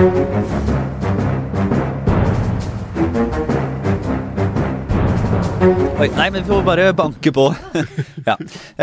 Thank you. Oi, nei, men vi får bare banke på. ja.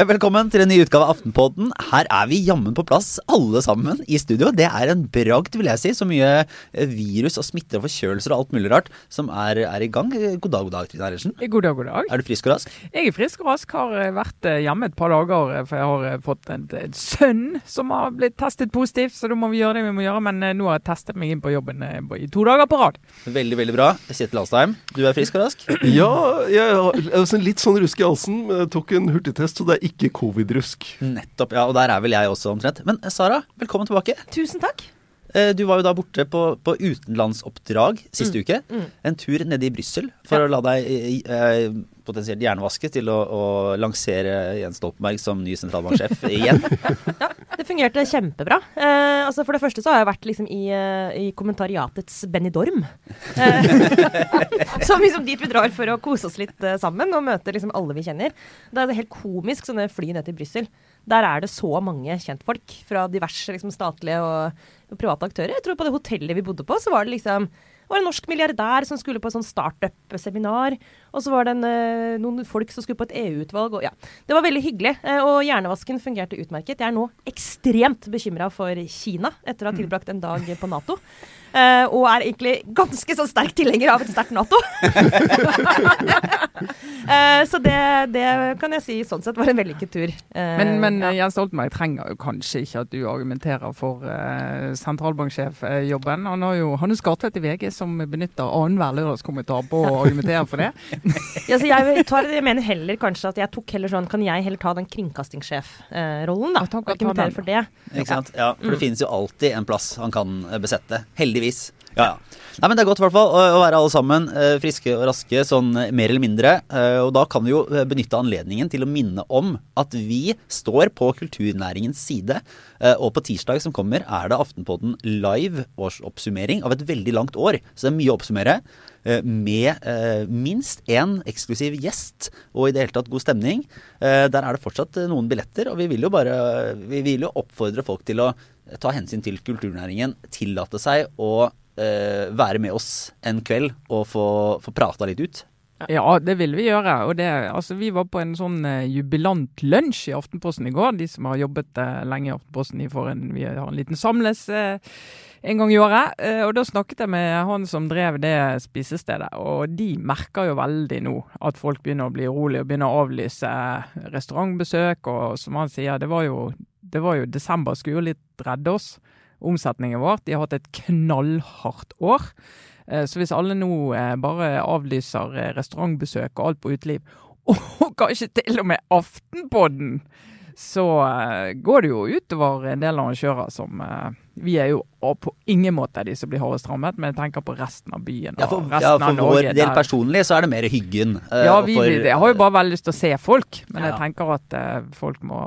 Velkommen til en ny utgave av Aftenpodden. Her er vi jammen på plass, alle sammen i studio. Det er en bragd, vil jeg si. Så mye eh, virus og smitte og forkjølelser og alt mulig rart som er, er i gang. God dag, god dag, Trine Eilertsen. God dag, god dag. Er du frisk og rask? Jeg er frisk og rask. Har eh, vært eh, hjemme et par dager, for jeg har fått en, en sønn som har blitt testet positivt. Så da må vi gjøre det vi må gjøre. Men nå har jeg testet meg inn på jobben i to dager på rad. Veldig, veldig bra. Kjetil Alstheim, du er frisk og rask? Ja, jeg har litt sånn rusk i halsen. Jeg tok en hurtigtest, så det er ikke covid-rusk. Nettopp. Ja, og der er vel jeg også omtrent. Men eh, Sara, velkommen tilbake. Tusen takk. Eh, du var jo da borte på, på utenlandsoppdrag siste mm. uke. Mm. En tur nede i Brussel for ja. å la deg eh, potensielt hjernevaske til å, å, lansere Jens Stoltenberg som ny sentralbanksjef igjen. ja, det fungerte kjempebra. Eh, altså for det første så har jeg vært liksom i, eh, i kommentariatets Benidorm. Eh, som liksom dit vi drar for å kose oss litt eh, sammen og møte liksom alle vi kjenner. Det er helt komisk sånne fly ned til Brussel. Der er det så mange kjentfolk fra diverse liksom, statlige og, private aktører. Jeg tror på det hotellet vi bodde på, så var det liksom var en norsk milliardær som skulle på et sånn startup-seminar. Og så var det en, eh, noen folk som skulle på et EU-utvalg. ja, Det var veldig hyggelig. Eh, og hjernevasken fungerte utmerket. Jeg er nå ekstremt bekymra for Kina etter å ha mm. tilbrakt en dag på Nato. Uh, og er egentlig ganske så sterk tilhenger av et sterkt Nato. uh, så det, det, kan jeg si sånn sett var en vellykket tur. Uh, men, men ja. Jens Stoltenberg trenger jo kanskje ikke at du argumenterer for sentralbanksjefjobben. Han har jo Hanne Skartvedt i VG som benytter annenhver lørdagskommentar på å argumentere for det. ja, jeg, tar, jeg, mener heller kanskje at jeg tok heller sånn Kan jeg heller ta den kringkastingssjefrollen, da? og argumentere for det. Ikke sant? Ja, for det mm. finnes jo alltid en plass han kan besette. Heldigvis heldigvis. Ja, ja. Nei, men Det er godt hvert fall å, være alle sammen eh, friske og raske, sånn eh, mer eller mindre. Eh, og da kan vi jo benytte anledningen til å minne om at vi står på kulturnæringens side. Og på tirsdag som kommer er det Aftenpodden live årsoppsummering av et veldig langt år. Så det er mye å oppsummere. Med minst én eksklusiv gjest og i det hele tatt god stemning. der er det fortsatt noen billetter, og vi vil jo bare vi vil jo oppfordre folk til å ta hensyn til kulturnæringen, tillate seg å eh, være med oss en kveld og få, få prata litt ut? Ja, det vil vi gjøre. og det, altså, Vi var på en sånn uh, jubilantlunsj i Aftenposten i går. De som har jobbet uh, lenge i Aftenposten, de får en, vi har en liten samles uh, en gang i året. og Da snakket jeg med han som drev det spisestedet. og De merker jo veldig nå at folk begynner å bli urolige og begynner å avlyse restaurantbesøk. og Som han sier, det var jo det var jo desember skulle jo litt redde oss. Omsetningen vår. De har hatt et knallhardt år. Eh, så hvis alle nå eh, bare avlyser eh, restaurantbesøk og alt på uteliv, og kanskje til og med Aftenpodden, så går det jo utover en del arrangører som Vi er jo på ingen måte de som blir hardest rammet, men jeg tenker på resten av byen. Ja, for, ja, for vår del personlig så er det mer hyggen. ja, vi, for, jeg har jo bare veldig lyst til å se folk, men ja. jeg tenker at folk må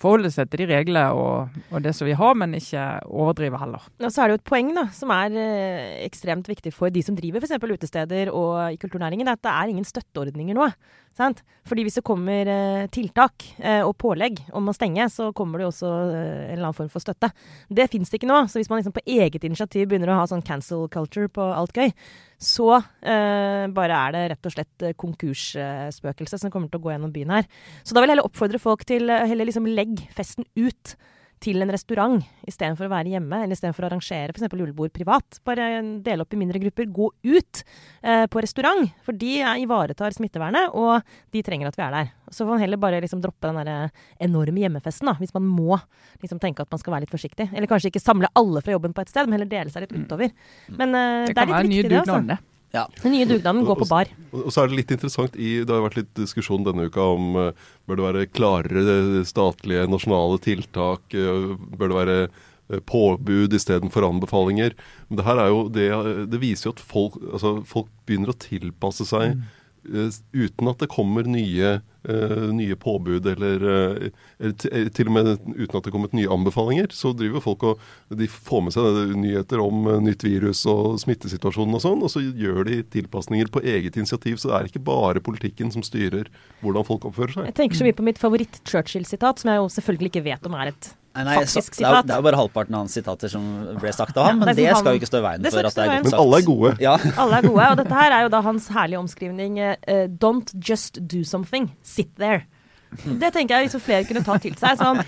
forholde seg til de reglene og, og, det som vi har, men ikke overdrive heller. Og så er det jo et poeng da, som er eh, ekstremt viktig for de som driver f.eks. utesteder og i kulturnæringen, at det er ingen støtteordninger nå. Sant? Fordi hvis det kommer eh, tiltak eh, og pålegg om å stenge, så kommer det jo også eh, en eller annen form for støtte. Det fins det ikke nå. Så hvis man liksom på eget initiativ begynner å ha sånn cancel culture på alt gøy, så eh, bare er det rett og slett konkursspøkelse konkursspøkelset som kommer til å gå gjennom byen her. Så da vil jeg heller oppfordre folk til å heller liksom legg festen ut til en restaurant istedenfor å være hjemme, eller istedenfor å arrangere f.eks. julebord privat. Bare dele opp i mindre grupper. Gå ut eh, på restaurant, for de ivaretar smittevernet, og de trenger at vi er der. Så får man heller bare liksom droppe den der enorme hjemmefesten, da, hvis man må liksom tenke at man skal være litt forsiktig. Eller kanskje ikke samle alle fra jobben på et sted, men heller dele seg litt mm. utover. Men eh, det, det, er litt viktig, det. altså. Ja. Den nye dugnaden går på bar. Og, og, så er Det litt interessant, i, det har vært litt diskusjon denne uka om uh, bør det være klarere statlige, nasjonale tiltak. Uh, bør det være uh, påbud istedenfor anbefalinger. Men det her er jo, det, det viser jo at folk, altså, folk begynner å tilpasse seg. Mm Eh, uten at det kommer nye, uh, nye påbud eller, uh, eller, til og med uten at det kommer nye anbefalinger, så driver folk og de får med seg nyheter om nytt virus og smittesituasjonen og sånn, og så gjør de tilpasninger på eget initiativ. Så det er ikke bare politikken som styrer hvordan folk oppfører seg. Jeg tenker så mye på mitt favoritt-Churchill-sitat, som jeg jo selvfølgelig ikke vet om er et Nei, så, det, er, sitat. det er jo bare halvparten av hans sitater som ble sagt av ham, Ja, men det det han- skal jo ikke stå i veien det for at det er godt sagt. Men alle er gode. Ja, Alle er gode, og dette her er jo da hans herlige omskrivning uh, Don't just do something, sit there. Det tenker jeg liksom flere kunne ta til seg. Sånn,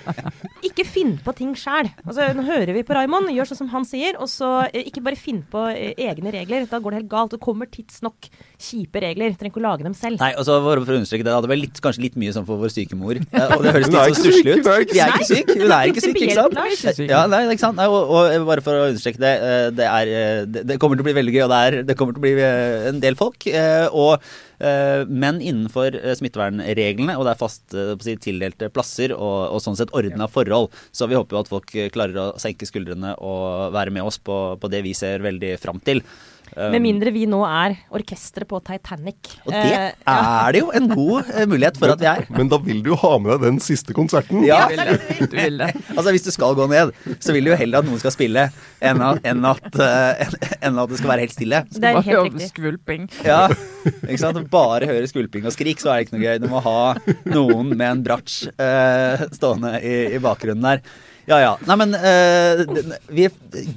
ikke finn på ting sjæl. Altså, nå hører vi på Raymond, gjør sånn som han sier, og så eh, ikke bare finn på eh, egne regler. Da går det helt galt. Det kommer tidsnok kjipe regler. Trenger ikke å lage dem selv. Nei, og så for, for å understreke det, det ble litt, kanskje litt mye sånn for vår syke mor. Og det høres litt så syk, stusslig ut. hun er ikke syk. hun er ikke syk, ikke sant? Ja, nei, ikke sant? Nei, og, og bare for å understreke det, eh, det, er, det, det kommer til å bli veldig gøy, og det, er, det kommer til å bli en del folk. Og, men innenfor eh, smittevernreglene, og det er fast eh, si, tildelte plasser og, og sånn sett ordna forhold. Så vi håper jo at folk eh, klarer å senke skuldrene og være med oss på, på det vi ser veldig fram til. Um, Med mindre vi nå er orkesteret på Titanic. Og det Eh, er det jo en god eh, mulighet for at vi er. Men da vil du jo ha med deg den siste konserten. Ja, Du vil det. Du vil det. altså Hvis du skal gå ned, så vil du jo heller at noen skal spille, enn at, enn at, eh, enn- at det skal være helt stille. Det er helt riktig. Skvulping. Ja, ikke sant? Bare høre skvulping og skrik, så er det ikke noe gøy. Du må ha noen med en bratsj eh, stående i, i bakgrunnen der. Ja ja. Nei, men uh, vi,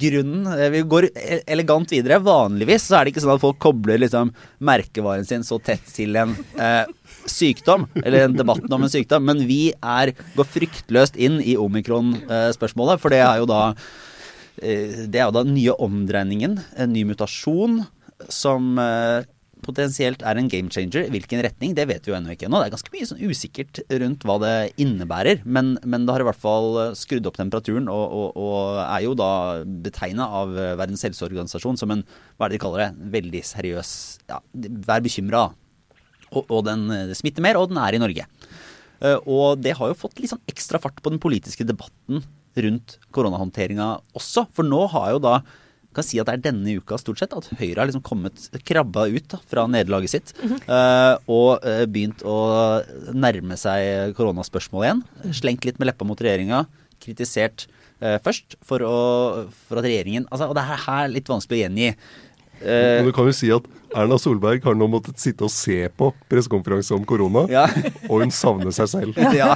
grunnen eh, Vi går e- elegant videre. Vanligvis så er det ikke sånn at folk kobler liksom merkevaren sin så tett til en uh, sykdom, eller en debatten om en sykdom, men vi er, går fryktløst inn i omikron-spørsmålet, for det er jo da det er jo da nye omdreiningen, en ny mutasjon, som potensielt er en game changer. Hvilken retning, det vet vi jo ennå ikke ennå. Det er ganske mye sånn usikkert rundt hva det innebærer. Men, men det har i hvert fall eh, skrudd opp temperaturen, og, og, og er jo da betegna av eh, Verdens helseorganisasjon som en hva er det de kaller det, veldig seriøs ja, Vær bekymra. Og, og den eh, smitter mer, og den er i Norge. Og det har jo fått litt sånn ekstra fart på den politiske debatten rundt koronahåndteringa også. For nå har jo da kan si at det er denne uka stort sett at Høyre har liksom kommet krabba ut da, fra nederlaget sitt. eh, og eh, begynt å nærme seg koronaspørsmålet igjen. Slengt litt med leppa mot regjeringa. Kritisert eh, først for, å, for at regjeringen altså, Og det er her litt vanskelig å gjengi. Men du kan jo si at Erna Solberg har nå måttet sitte og se på pressekonferanse om korona, ja. og hun savner seg selv. ja.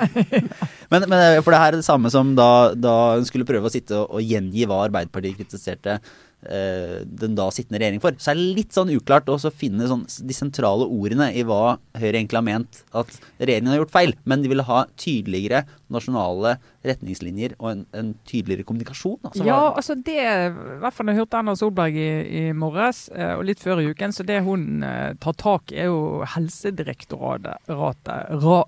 Men, men for det her er det samme som da, da hun skulle prøve å sitte og, og gjengi hva Arbeiderpartiet kritiserte den da sittende regjering for. Så er det litt sånn uklart å finne sånn, de sentrale ordene i hva Høyre egentlig har ment at regjeringen har gjort feil. Men de ville ha tydeligere nasjonale retningslinjer og en, en tydeligere kommunikasjon. Altså, Ja, hva- altså det I hvert fall når jeg hørte Erna Solberg i, i morges, eh, og litt før i uken, så det hun eh, tar tak i, er jo Helsedirektoratet ratet, ra,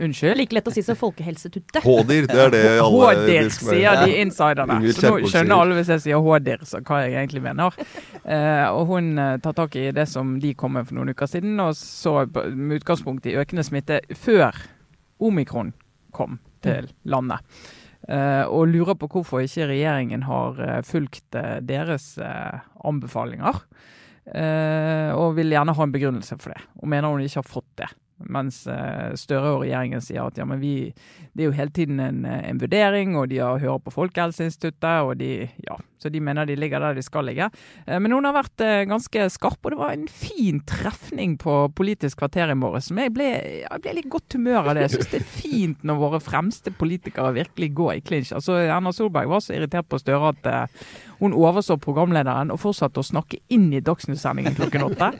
Unnskyld? Like lett å si som Folkehelsetuttet. Hådir, det er det alle er- sier de insiderne. Så nå skjønner alle hvis jeg sier Hådir, så hva jeg egentlig mener. Eh, og hun eh, tar tak i det som de kom med for noen uker siden, og så med utgangspunkt i økende smitte før omikron kom til landet. Eh, og lurer på hvorfor ikke regjeringen har eh, fulgt eh, deres eh, anbefalinger. Og vil gjerne ha en begrunnelse for det, og mener hun ikke har fått det. Mens eh, Støre og regjeringen sier at ja, men vi, det er jo hele tiden en, eh, en vurdering, og de har hører på Folkehelseinstituttet, og de, ja, så de mener de ligger der de skal ligge. Eh, men hun har vært ganske skarp, og det var en fin trefning på Politisk kvarter i morges. Jeg jeg ble litt godt humør av det. Jeg syns det er fint når våre fremste politikere virkelig går i clinch. Altså, Erna Solberg var så irritert på Støre at hun overså programlederen og fortsatte å snakke inn i Dagsnytt-sendingen klokken åtte.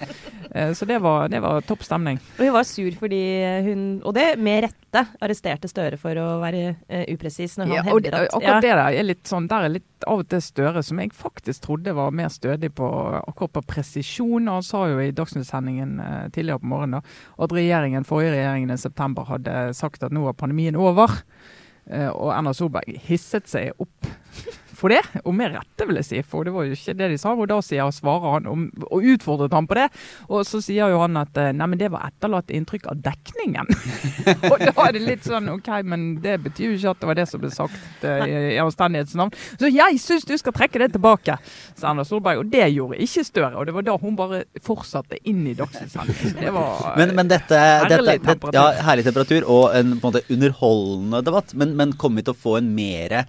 Eh, så det var, det var topp stemning. Og hun var sur fordi hun, og det med rette, arresterte Støre for å være uh, upresis når han Ja, hevder at akkurat det der er litt sånn, der er litt av og til Støre, som jeg faktisk trodde var mer stødig på akkurat på presisjon. Og Han sa jo i Dagsnytt-sendingen uh, tidligere på morgenen da, at regjeringen, forrige regjeringen i september hadde sagt at nå er pandemien over. Uh, og Erna Solberg hisset seg opp for det, og med rette, vil jeg si. For det var jo ikke det de sa. Og da sier, svarer han om, og utfordret han på det. Og så sier jo han at eh, nei, men det var etterlatt inntrykk av dekningen. og da er det litt sånn OK, men det betyr jo ikke at det var det som ble sagt uh, i, i anstendighetens navn. Så jeg syns du skal trekke det tilbake, sa Erna Solberg. Og det gjorde ikke Støre. Og det var da hun bare fortsatte inn i. Så det var Men, men dette, Herlig dette, temperatur. ja, Herlig temperatur og en på en måte underholdende debatt. Men, men kommer vi til å få en mer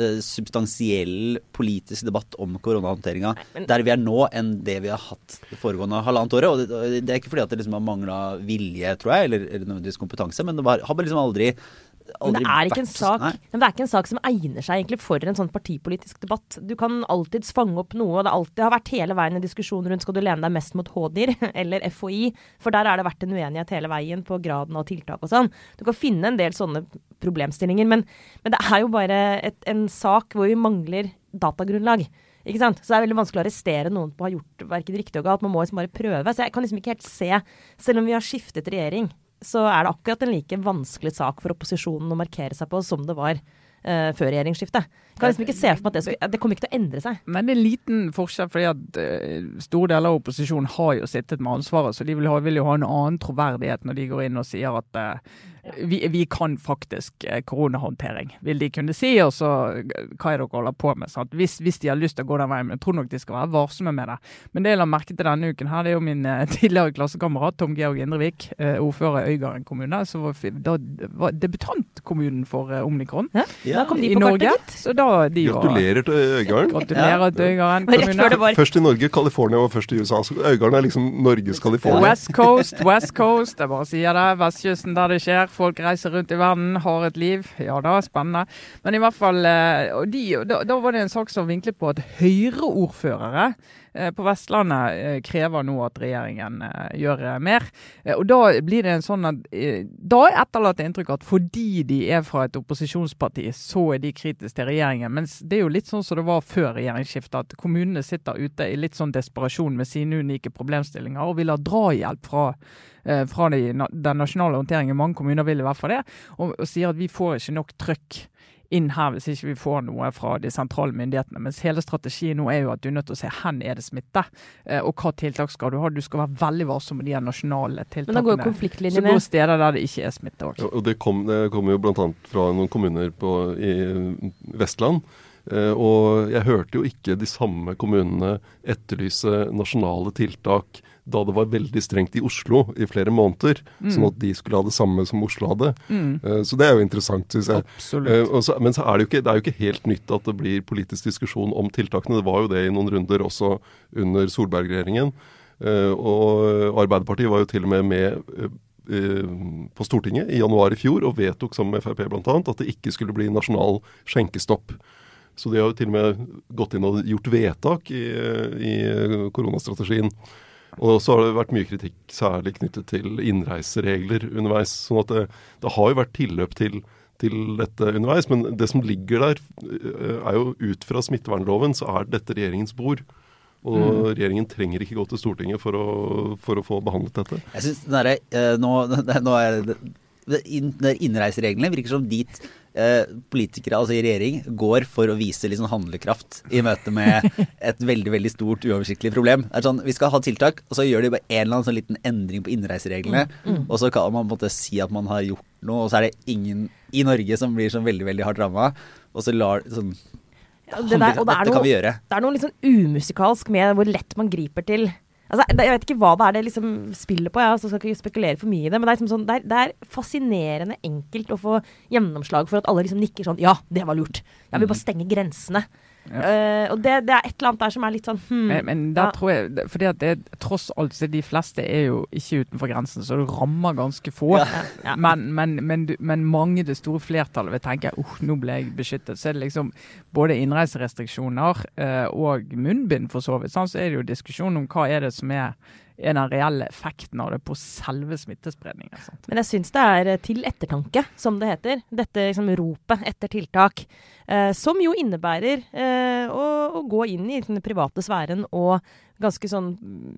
eh, substansiell politisk debatt om koronahåndteringa der vi er nå, enn det vi har hatt det foregående halvannet året? Og det, det er ikke fordi at det liksom har mangla vilje, tror jeg, eller, eller nødvendigvis kompetanse, men det var, har bare liksom aldri Men det er ikke en vært- Nei. men det er ikke en sak som egner seg egentlig for en sånn partipolitisk debatt. Du kan alltids fange opp noe, og det alltid har vært hele veien en diskusjon rundt skal du lene deg mest mot HDIR eller FHI, for der har det vært en uenighet hele veien på graden av tiltak og sånn. Du kan finne en del sånne problemstillinger, men, men det er jo bare et, en sak hvor vi mangler datagrunnlag. Ikke sant? Så det er veldig vanskelig å arrestere noen på å ha gjort verken riktig og galt. Man må liksom bare prøve. Så jeg kan liksom ikke helt se, selv om vi har skiftet regjering, så er det akkurat en like vanskelig sak for opposisjonen å markere seg på som det var eh, før regjeringsskiftet. Kan liksom ikke se for meg at det, skulle, det kommer ikke til å endre seg. Men det er en liten forskjell, fordi at eh, store deler av opposisjonen har jo sittet med ansvaret, så de vil, ha, vil jo ha en annen troverdighet når de går inn og sier at uh, vi, vi kan faktisk eh, koronahåndtering, vil de kunne si. Og så eh, hva er dere holder på med? Hvis, hvis de har lyst til å gå den veien. Men jeg tror nok de skal være varsomme med det. Men det jeg la merke til denne uken, her, det er jo min tidligere klassekamerat Tom Georg Indrevik, ordfører i Øygarden kommune, som var, da, var debutantkommunen for Omnikron Ja, i Norge. kartet. Så da de var Gratulerer til Øygarden. Gratulerer til Øygarden kommune. Først i Norge, California var først i USA. Så Øygarden er liksom Norges California. West Coast, West Coast. Jeg bare sier det. Vestkysten der det skjer. Folk reiser rundt i verden, har et liv. Ja da, spennende. Men i hvert fall eh, og de, da, da var det en sak som vinklet på at Høyre-ordførere på Vestlandet eh, krever nå at regjeringen eh, gjør eh, mer. Eh, Og da blir det en sånn at eh, Da er etterlatt inntrykk at fordi de er fra et opposisjonsparti, så er de kritiske til regjeringen. Mens det er jo litt sånn som det var før regjeringsskiftet, at kommunene sitter ute i litt sånn desperasjon med sine unike problemstillinger og vil ha drahjelp fra eh, fra de, den nasjonale håndteringen. Mange kommuner vil i hvert fall det. Og, og sier at vi får ikke nok trøkk inn her hvis ikke vi får noe fra de sentrale myndighetene. Mens hele strategien nå er jo at du er nødt til å se hen er det smitte, eh, og hva tiltak skal du ha. Du skal være veldig varsom med de nasjonale tiltakene. Men da går jo Så går steder der det ikke er smitte òg. Ja, Og det kommer kom jo bl.a. fra noen kommuner på, i Vestland. Eh, og jeg hørte jo ikke de samme kommunene etterlyse nasjonale tiltak da det var veldig strengt i Oslo i flere måneder. Sånn at de skulle ha det samme som Oslo hadde. Mm. Eh, så det er jo interessant, syns jeg. Og så, men så er det, jo ikke, det er jo ikke helt nytt at det blir politisk diskusjon om tiltakene. Det var jo det i noen runder også under Solberg-regjeringen. Eh, og Arbeiderpartiet var jo til og med med på Stortinget i januar i fjor og vedtok sammen med Frp bl.a. at det ikke skulle bli nasjonal skjenkestopp. Så de har jo til og med gått inn og gjort vedtak i, i koronastrategien. Og så har det vært mye kritikk, særlig knyttet til innreiseregler underveis. sånn at det, det har jo vært tilløp til, til dette underveis. Men det som ligger der, eh, er jo ut fra smittevernloven, så er dette regjeringens bord. Og regjeringen trenger ikke gå til Stortinget for å, for å få behandlet dette. Jeg synes den der, eh, nå, nå er det Innreisereglene virker som dit eh, politikere, altså i regjering, går for å vise sånn handlekraft i møte med et veldig veldig stort, uoversiktlig problem. Det er sånn, Vi skal ha tiltak, og så gjør de bare en eller annen sånn liten endring på innreisereglene. Og så kan man på en måte si at man har gjort noe, og så er det ingen i Norge som blir sånn veldig veldig hardt ramma. Og så lar sånn Ja, det der- og det er noe-. Det er noe litt sånn umusikalsk med hvor lett man griper til Altså, jeg vet ikke hva det er det liksom spiller på, jeg så skal ikke spekulere for mye i det. Men det er, liksom sånn, det, er, det er fascinerende enkelt å få gjennomslag for at alle liksom nikker sånn Ja, det var lurt. Jeg vil bare stenge grensene. Eh, og det, det er et eller annet der som er litt sånn hmm, Men, men der ja. tror jeg, fordi at det, tross alt så de fleste er jo ikke utenfor grensen, så det rammer ganske få. Ja. Ja. Men, men, men, du- men mange, det store flertallet, vil tenke uh, nå ble jeg beskyttet. Så er det liksom både innreiserestriksjoner uh, og munnbind, for så vidt. Sånn, så er det jo diskusjon om hva er det som er, er den reelle effekten av det på selve smittespredningen. Sant? Men jeg syns det er eh, til ettertanke, som det heter. Dette liksom ropet etter tiltak. Eh, som jo innebærer eh, å, å gå inn i den private sfæren og ganske sånn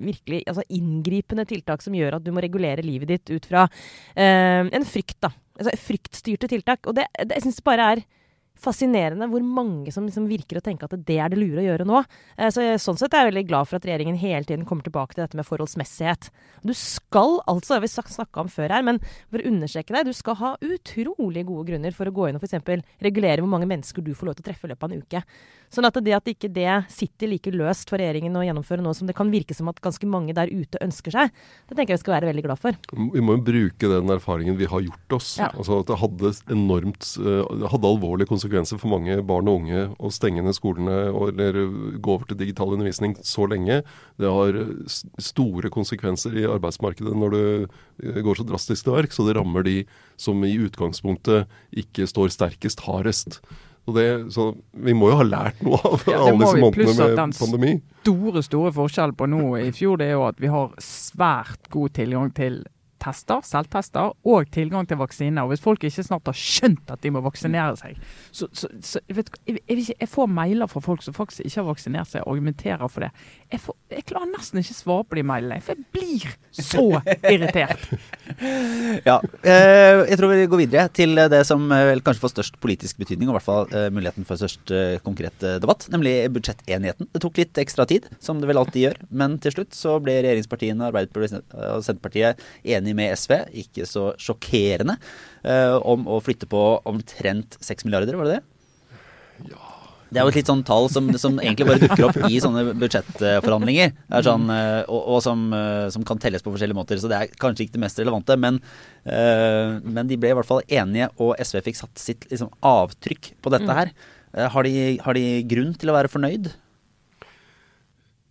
virkelig altså inngripende tiltak som gjør at du må regulere livet ditt ut fra eh, en frykt, da. Altså fryktstyrte tiltak. Og det, det syns bare er fascinerende hvor mange som liksom virker å tenke at det er det lure å gjøre nå. Eh, Så sånn sett er jeg veldig glad for at regjeringen hele tiden kommer tilbake til dette med forholdsmessighet. Du skal altså, det har vi snakka om før her, men for å understreke det, du skal ha utrolig gode grunner for å gå inn og f.eks. regulere hvor mange mennesker du får lov til å treffe i løpet av en uke. Sånn at det at ikke det sitter like løst for regjeringen å gjennomføre nå som det kan virke som at ganske mange der ute ønsker seg, det tenker jeg vi skal være veldig glad for. Vi må jo bruke den erfaringen vi har gjort oss. Ja. Altså at Det hadde enormt, eh, hadde alvorlige konsekvenser for mange barn og unge å stenge ned skolene eller gå over til digital undervisning så lenge. Det har store konsekvenser i arbeidsmarkedet når det eh, går så drastisk til verk, så det rammer de som i utgangspunktet ikke står sterkest hardest. Så, det, så vi må jo ha lært noe av Ja, alle disse månedene med den pandemi. store, store forskjellen på nå i fjor, det er jo at vi har svært god tilgang til tester, selvtester, og tilgang til vaksiner. Og Hvis folk ikke snart har skjønt at de må vaksinere seg, så, så, så jeg, vet, jeg, jeg, jeg får mailer fra folk som faktisk ikke har vaksinert seg, og argumenterer for det. Jeg, får, klarer nesten ikke svare på de mailene, for jeg blir så irritert. Ja, eh, jeg tror vi går videre til det som eh, vel kanskje får størst politisk betydning, og i hvert fall eh, muligheten for størst konkret debatt, nemlig budsjettenigheten. Det tok litt ekstra tid, som det vel alltid gjør, men til slutt så ble regjeringspartiene, Arbeiderpartiet og Senterpartiet enige med SV, ikke så sjokkerende, eh, om å flytte på omtrent 6 milliarder, var det det? Det er jo et litt sånn tall som, som egentlig bare dukker opp i sånne budsjettforhandlinger. Er sånn, eh, og, og som, eh, som, kan telles på forskjellige måter. Så det er kanskje ikke det mest relevante. Men, men de ble i hvert fall enige, og SV fikk satt sitt liksom, avtrykk på dette her. Uh, har, de, har de grunn til å være fornøyd?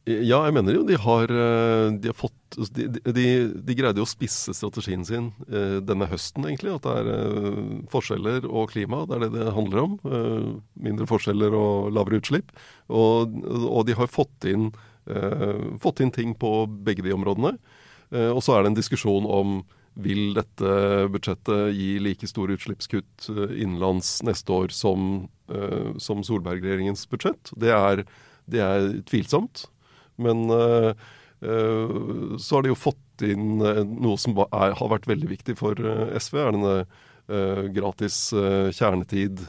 Ja, jeg mener jo de har, eh, de har fått altså, de, de, de, greide jo å spisse strategien sin eh, denne høsten, egentlig. At det er eh, forskjeller og klima. Det er det det handler om. Mindre forskjeller og lavere utslipp. Og, og de har fått inn, fått inn, ting på begge de områdene. Og så er det en diskusjon om vil dette budsjettet gi like store utslippskutt innenlands neste år som, som Solberg-regjeringens budsjett? Det er, det er tvilsomt. Men uh, uh, så har de jo fått inn uh, noe som er, har vært veldig viktig for SV. er denne gratis kjernetid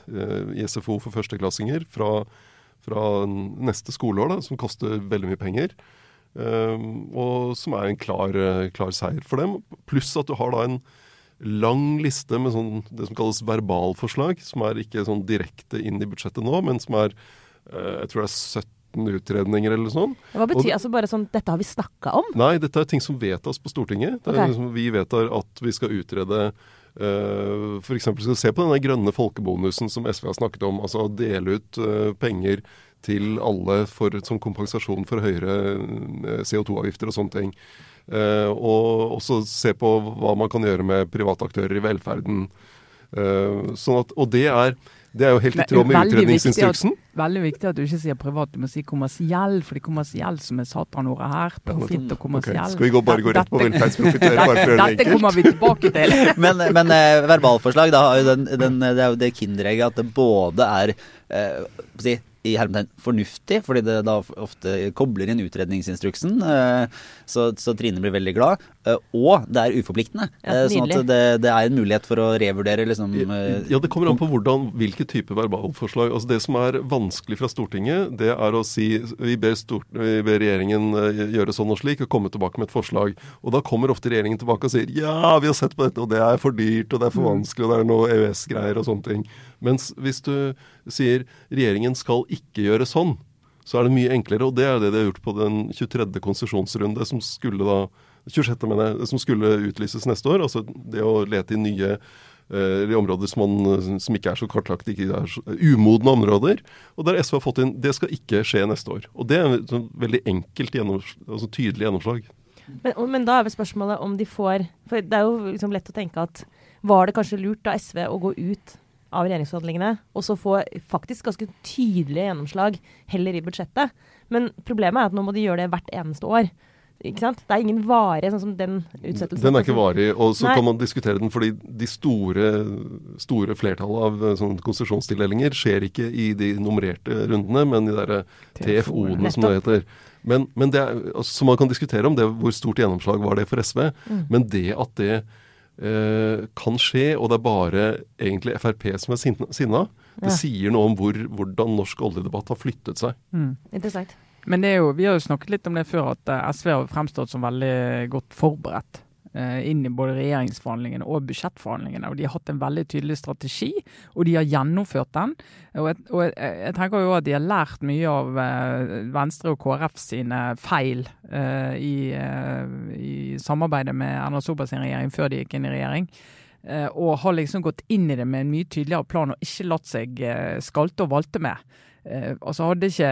i SFO for førsteklassinger fra, fra neste skoleår, da, som koster veldig mye penger. og som er en klar, klar, seier for dem. Pluss at du har da en lang liste med sånn, det som kalles verbalforslag, som er ikke sånn direkte inn i budsjettet nå, men som er jeg tror det er 70 utredninger eller sånn. Hva betyr altså bare sånn Dette har vi snakka om? Nei, dette er ting som vedtas på Stortinget. Det er Ok. liksom, vi vedtar at vi skal utrede uh, F.eks. skal vi se på denne grønne folkebonusen som SV har snakket om. Altså å dele ut uh, penger til alle for, som kompensasjon for høyere eh, CO2-avgifter og sånne ting. Uh, og også se på hva man kan gjøre med private aktører i velferden. Uh, sånn at, og det er, det er jo helt i tråd med veldig viktig at- utredningsinstruksen. Veldig viktig at du ikke sier privat, du må si kommersiell, For det er kommersiell som er satanordet her. Profitt og kommersiell. kommersiell. Skal vi gå, bare gå rett på velferdsprofitør, bare for å gjøre det Dette enkelt? kommer vi tilbake til. Men, men eh, verbalforslag, da har jo den, den, det er jo det kinderegget at det både er eh, si, i hermetegn fornuftig, fordi det da ofte kobler inn utredningsinstruksen, eh, så, så Trine blir veldig glad. eh, Og det er uforpliktende. Ja, eh, sånn at det, det er en mulighet for å revurdere liksom Ja, Det kommer an på hvordan, hvilke type verbalforslag. Altså Det som er vanskelig fra Stortinget, det er å si vi ber, stort, vi ber regjeringen gjøre sånn og slik og komme tilbake med et forslag. Og da kommer ofte regjeringen tilbake og sier ja, vi har sett på dette, og det er for dyrt, og det er for vanskelig, og det er noe EØS-greier og sånne ting. Mens hvis du sier regjeringen skal ikke gjøre sånn, så er det mye enklere. Og det er det de har gjort på den 23. konsesjonsrunde, som skulle da 26. mener jeg, som skulle utlyses neste år. Altså det å lete i nye eh, i områder som, man, som ikke er så kartlagt, ikke er så, umodne områder. Og der SV har fått inn det skal ikke skje neste år. Og det er et sånn veldig enkelt, altså tydelig gjennomslag. Men, men da er vel spørsmålet om de får For det er jo liksom lett å tenke at var det kanskje lurt av SV å gå ut av regjeringsforhandlingene og så få faktisk ganske tydelige gjennomslag heller i budsjettet? Men problemet er at nå må de gjøre det hvert eneste år. Ikke sant? Det er ingen varig sånn som den utsettelsen. Den er ikke varig, og så Nei. kan man diskutere den fordi de store, store flertallet av eh, sånn konsesjonstildelinger skjer ikke i de nummererte rundene, men i de derre TFO-ene som det heter. Men, men det er, altså, så man kan diskutere om det, hvor stort gjennomslag var det for SV. Mm. Men det at det kan skje, og det er bare egentlig Frp som er sinna, det Ja. sier noe om hvor, hvordan norsk oljedebatt har flyttet seg. Mm. Interessant. Men det er jo, vi har jo snakket litt om det før, at eh, SV har fremstått som veldig godt forberedt eh, inn i både regjeringsforhandlingene og budsjettforhandlingene. og De har hatt en veldig tydelig strategi, og de har gjennomført den. Og jeg, og jeg, tenker jo at de har lært mye av eh, Venstre og KrF sine feil uh, i, uh, i samarbeidet med Erna Solberg sin regjering før de gikk inn i regjering. Uh, og har liksom gått inn i det med en mye tydeligere plan og ikke latt seg eh, skalte og valte med. Eh, altså Hadde ikke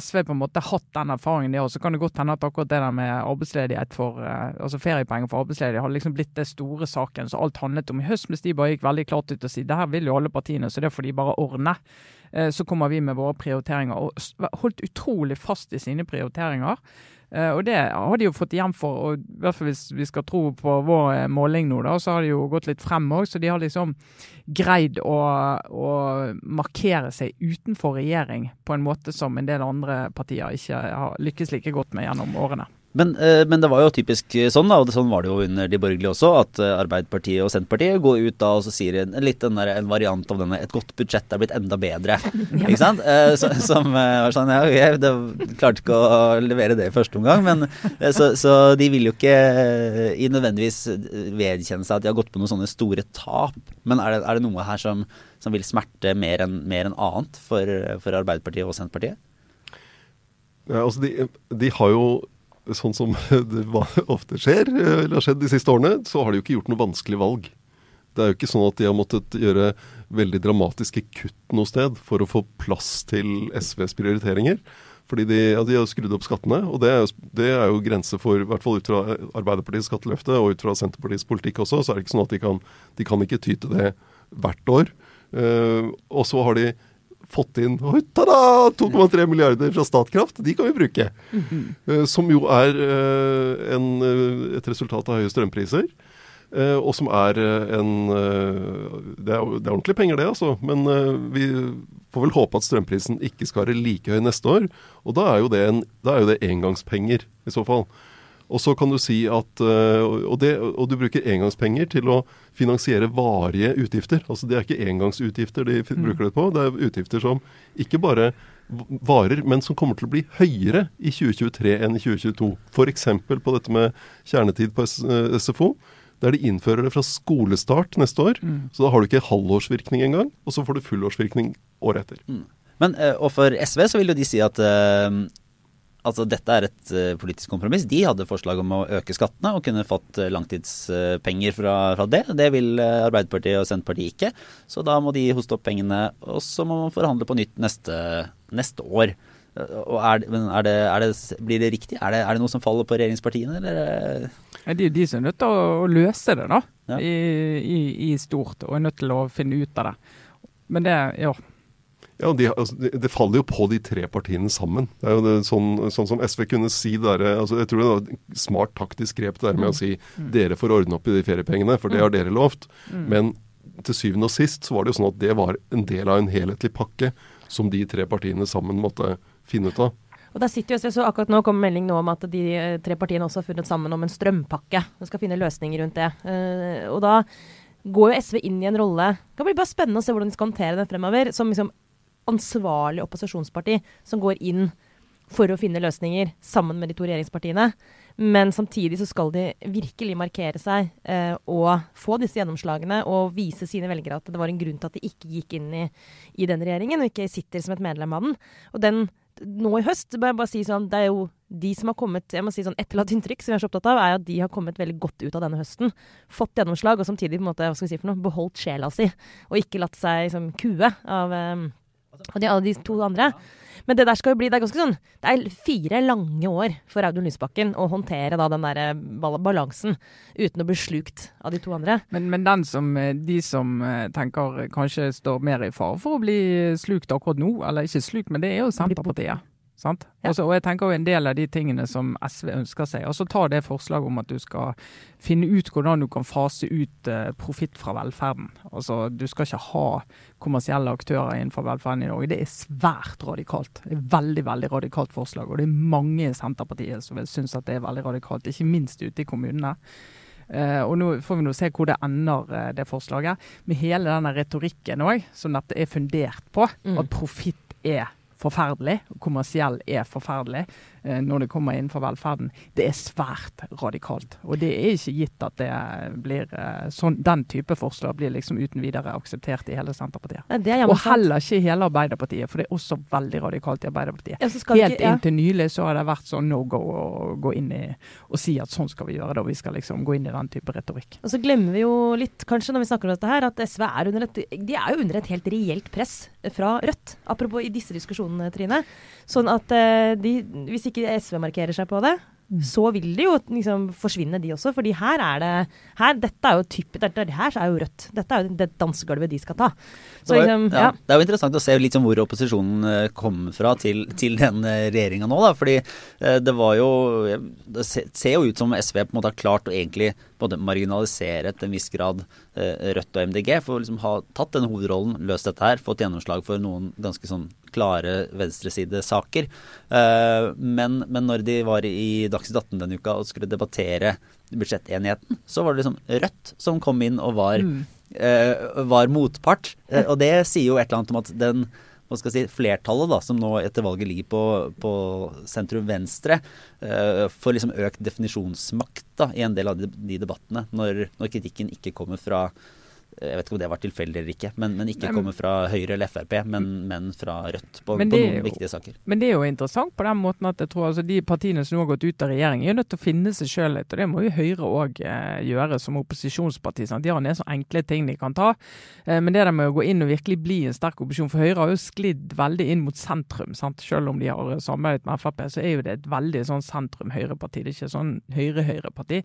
SV på en måte hatt den erfaringen, det, så kan det godt hende at akkurat det der med arbeidsledighet for, altså feriepenger for arbeidsledige hadde liksom blitt det store saken så alt handlet om i høst. Mens de bare gikk veldig klart ut og si det her vil jo alle partiene, så det får de bare ordne. Så kommer vi med våre prioriteringer og holdt utrolig fast i sine prioriteringer. Eh, og det har de jo fått igjen for, og i hvert fall hvis vi skal tro på vår eh, måling nå, da, så har de jo gått litt frem òg. Så de har liksom greid å, å, markere seg utenfor regjering på en måte som en del andre partier ikke har lykkes like godt med gjennom årene. Men, eh, men, det var jo typisk sånn, da, og sånn var det jo under de borgerlige også, at eh, Arbeiderpartiet og Senterpartiet går ut da og så sier en, litt den der, en variant av denne 'et godt budsjett er blitt enda bedre'. Ja. Ikke sant? Eh, så, som var sånn ja, okay, det klarte ikke å levere det i første omgang, men så, så de vil jo ikke i nødvendigvis vedkjenne seg at de har gått på noen sånne store tap. Men er det, er det noe her som, som vil smerte mer enn en annet for, for Arbeiderpartiet og Senterpartiet? Ja, altså de, de har jo sånn som det ofte skjer, eller har skjedd de siste årene, så har de jo ikke gjort noe vanskelig valg. Det er jo ikke sånn at de har måttet gjøre veldig dramatiske kutt noe sted for å få plass til SVs prioriteringer. Fordi de, ja, de har skrudd opp skattene, og det er, jo, det er jo grense for, i hvert fall ut fra Arbeiderpartiets skatteløfte og ut fra Senterpartiets politikk også, så er det ikke sånn at de kan, de kan ikke ty til det hvert år. Uh, og så har de fått inn 2,3 milliarder fra Statkraft. De kan vi bruke. Mm -hmm. Som jo er eh, en, eh, et resultat av høye strømpriser. Og som er en Det er, det er ordentlige penger, det, altså. Men vi får vel håpe at strømprisen ikke skal være like høy neste år. Og da er jo det, en, da er jo det engangspenger, i så fall. Og så kan du si at eh, og, det, og, du bruker engangspenger til å finansiere varige utgifter. Altså Det er ikke engangsutgifter de bruker det på, det er utgifter som ikke bare varer, men som kommer til å bli høyere i 2023 enn i 2022. F.eks. på dette med kjernetid på SFO. Eh, der de innfører det fra skolestart neste år. Mm. Så da har du ikke halvårsvirkning engang, og så får du fullårsvirkning året etter. Mm. Men, eh, og for SV så vil jo de si at altså dette er et uh, politisk kompromiss. De hadde forslag om å øke skattene og kunne fått uh, langtidspenger fra, fra, det. Det vil uh, Arbeiderpartiet og Senterpartiet ikke. Så da må de hoste opp pengene, og så må man forhandle på nytt neste, neste år. Og er, er det, er det, blir det riktig? Er det, er det, noe som faller på regjeringspartiene, eller? Det er jo de som er nødt til å løse det, da. Ja. I, i, I, stort. Og er nødt til å finne ut av det. Men det, ja. Ja, de, altså, det, faller jo på de tre partiene sammen. Det er jo det, sånn, sånn, som SV kunne si der, altså, Jeg tror det var et smart taktisk grep der med mm. å si mm. dere får ordne opp i de feriepengene, for det har mm. dere lovt. Mm. Men til syvende og sist så var det jo sånn at det var en del av en helhetlig pakke som de tre partiene sammen måtte finne ut av. Og der sitter jo SV, så Akkurat nå kommer melding nå om at de eh, tre partiene også har funnet sammen om en strømpakke. De skal finne løsninger rundt det. Uh, og da går jo SV inn i en rolle Det kan bli bare spennende å se hvordan de skal håndtere det fremover. Som liksom ansvarlig opposisjonsparti som går inn for å finne løsninger sammen med de to regjeringspartiene. Men samtidig så skal de virkelig markere seg eh, og få disse gjennomslagene og vise sine velgere at det var en grunn til at de ikke gikk inn i, i den regjeringen og ikke sitter som et medlem av den. Og den nå i høst, bør jeg bare si sånn, det er jo de som har kommet jeg må si sånn Etterlatt inntrykk som jeg er så opptatt av, er at de har kommet veldig godt ut av denne høsten. Fått gjennomslag og samtidig på en måte, hva skal vi si for noe, beholdt sjela si. Og ikke latt seg liksom, kue av eh, og de, alle de to andre. Men det der skal jo bli Det er ganske sånn Det er fire lange år for Audun Lysbakken å håndtere da den der eh, balansen uten å bli slukt av de to andre. Men, men den som, eh, de som eh, tenker kanskje står mer i fare for å bli slukt akkurat nå, eller ikke slukt, men det er jo Senterpartiet. Sant? Ja. Også, og jeg tenker jo En del av de tingene som SV ønsker seg. altså Ta det forslaget om at du skal finne ut hvordan du kan fase ut uh, profitt fra velferden. Altså Du skal ikke ha kommersielle aktører innenfor velferden i Norge. Det er svært radikalt. Det er Veldig veldig radikalt forslag. Og det er mange i Senterpartiet som synes at det er veldig radikalt. Ikke minst ute i kommunene. Uh, og nå får vi nå se hvor det ender, uh, det forslaget. Med hele denne retorikken òg, som dette er fundert på. Mm. At profitt er forferdelig. Kommersiell er forferdelig når det kommer innenfor velferden. Det er svært radikalt. Og det er ikke gitt at det blir eh, sånn, den type forslag blir liksom uten videre akseptert i hele Senterpartiet. Er Og heller ikke i hele Arbeiderpartiet, for det er også veldig radikalt i Arbeiderpartiet. Ja, så Helt ikke- ja. inntil nylig så har det vært sånn no go å gå inn i og si at sånn skal vi gjøre det, og vi skal liksom gå inn i den type retorikk. Og så glemmer vi jo litt, kanskje, når vi snakker om dette her, at SV er under et, de er jo under et helt reelt press fra Rødt. Apropos i disse diskusjonene, Trine. Sånn at eh, de, hvis ikke SV markerer seg på det, så vil de jo liksom forsvinne, de også. fordi her er det her, Dette er jo typisk dette, Her er jo Rødt. Dette er jo det dansegulvet de skal ta. Så Det var- liksom, ja. ja. Det er jo interessant å se sånn hvor opposisjonen eh, kommer fra til, til den regjeringa nå. Da. Fordi eh, det var jo Det ser jo ut som SV på en måte har klart å egentlig måte marginalisere til en viss grad eh, Rødt og MDG. For å liksom ha tatt den hovedrollen, løst dette her, fått gjennomslag for noen ganske sånn klare venstresidesaker. Eh, men, men når de var i Dagsnytt 18 denne uka og skulle debattere budsjettenigheten, så var det liksom Rødt som kom inn og var eh, var motpart. Og det sier jo et eller annet om at den hva skal jeg si, flertallet da, som nå etter valget ligger på, på sentrum-venstre, uh, får liksom økt definisjonsmakt da, i en del av de, de debattene, når, når kritikken ikke kommer fra eh, jeg vet ikke om det var tilfeldig eller ikke, men, men ikke kommer fra Høyre eller Frp, men, men fra Rødt på, Men på noen jo- viktige saker. Men det er jo interessant på den måten at jeg tror altså de partiene som nå har gått ut av regjering, er nødt til å finne seg sjøl litt. Og det må jo Høyre òg eh, gjøre som opposisjonsparti. Sant? De har en del så enkle ting de kan ta. Eh, men det der med å gå inn og virkelig bli en sterk opposisjon For Høyre har jo sklidd veldig inn mot sentrum. Sant? Selv om de har samarbeidet med Frp, så er jo det et veldig sånn sentrum-Høyre-parti. Det er ikke sånn Høyre-Høyre-parti.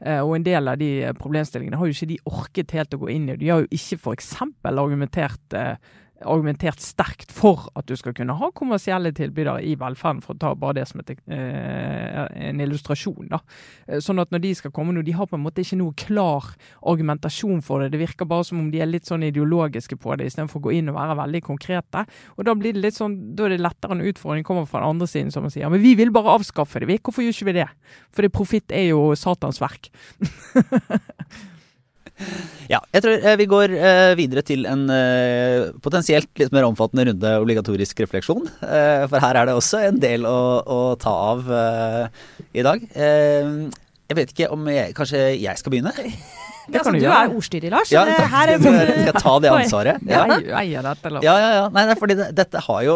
Eh, og en del av de problemstillingene har jo ikke de orket helt å gå inn i. De har jo ikke f.eks. argumentert eh, argumentert sterkt for at du skal kunne ha kommersielle tilbydere i velferden, for å ta bare det som et, eh, en illustrasjon. da. Eh, Sånn at når de skal komme nå, de har på en måte ikke noe klar argumentasjon for det. Det virker bare som om de er litt sånn ideologiske på det, istedenfor å gå inn og være veldig konkrete. Og Da blir det litt sånn, da er det lettere når utfordringen kommer fra den andre siden, som man sier. men vi vil bare avskaffe det. vi. Hvorfor gjør ikke vi det? Fordi profitt er jo Satans verk. Ja, jeg tror eh, vi går eh, videre til en eh, potensielt litt mer omfattende runde obligatorisk refleksjon. Eh, for her er det også en del å, å ta av i dag. Jeg vet ikke om jeg, Kanskje jeg skal begynne? Det altså, kan du du er ordstyrer, Lars. Ja, Det her er- Skal jeg ta det ansvaret? Ja. Eier dette, eller? Ja, ja, ja. Nei, er fordi det, dette har jo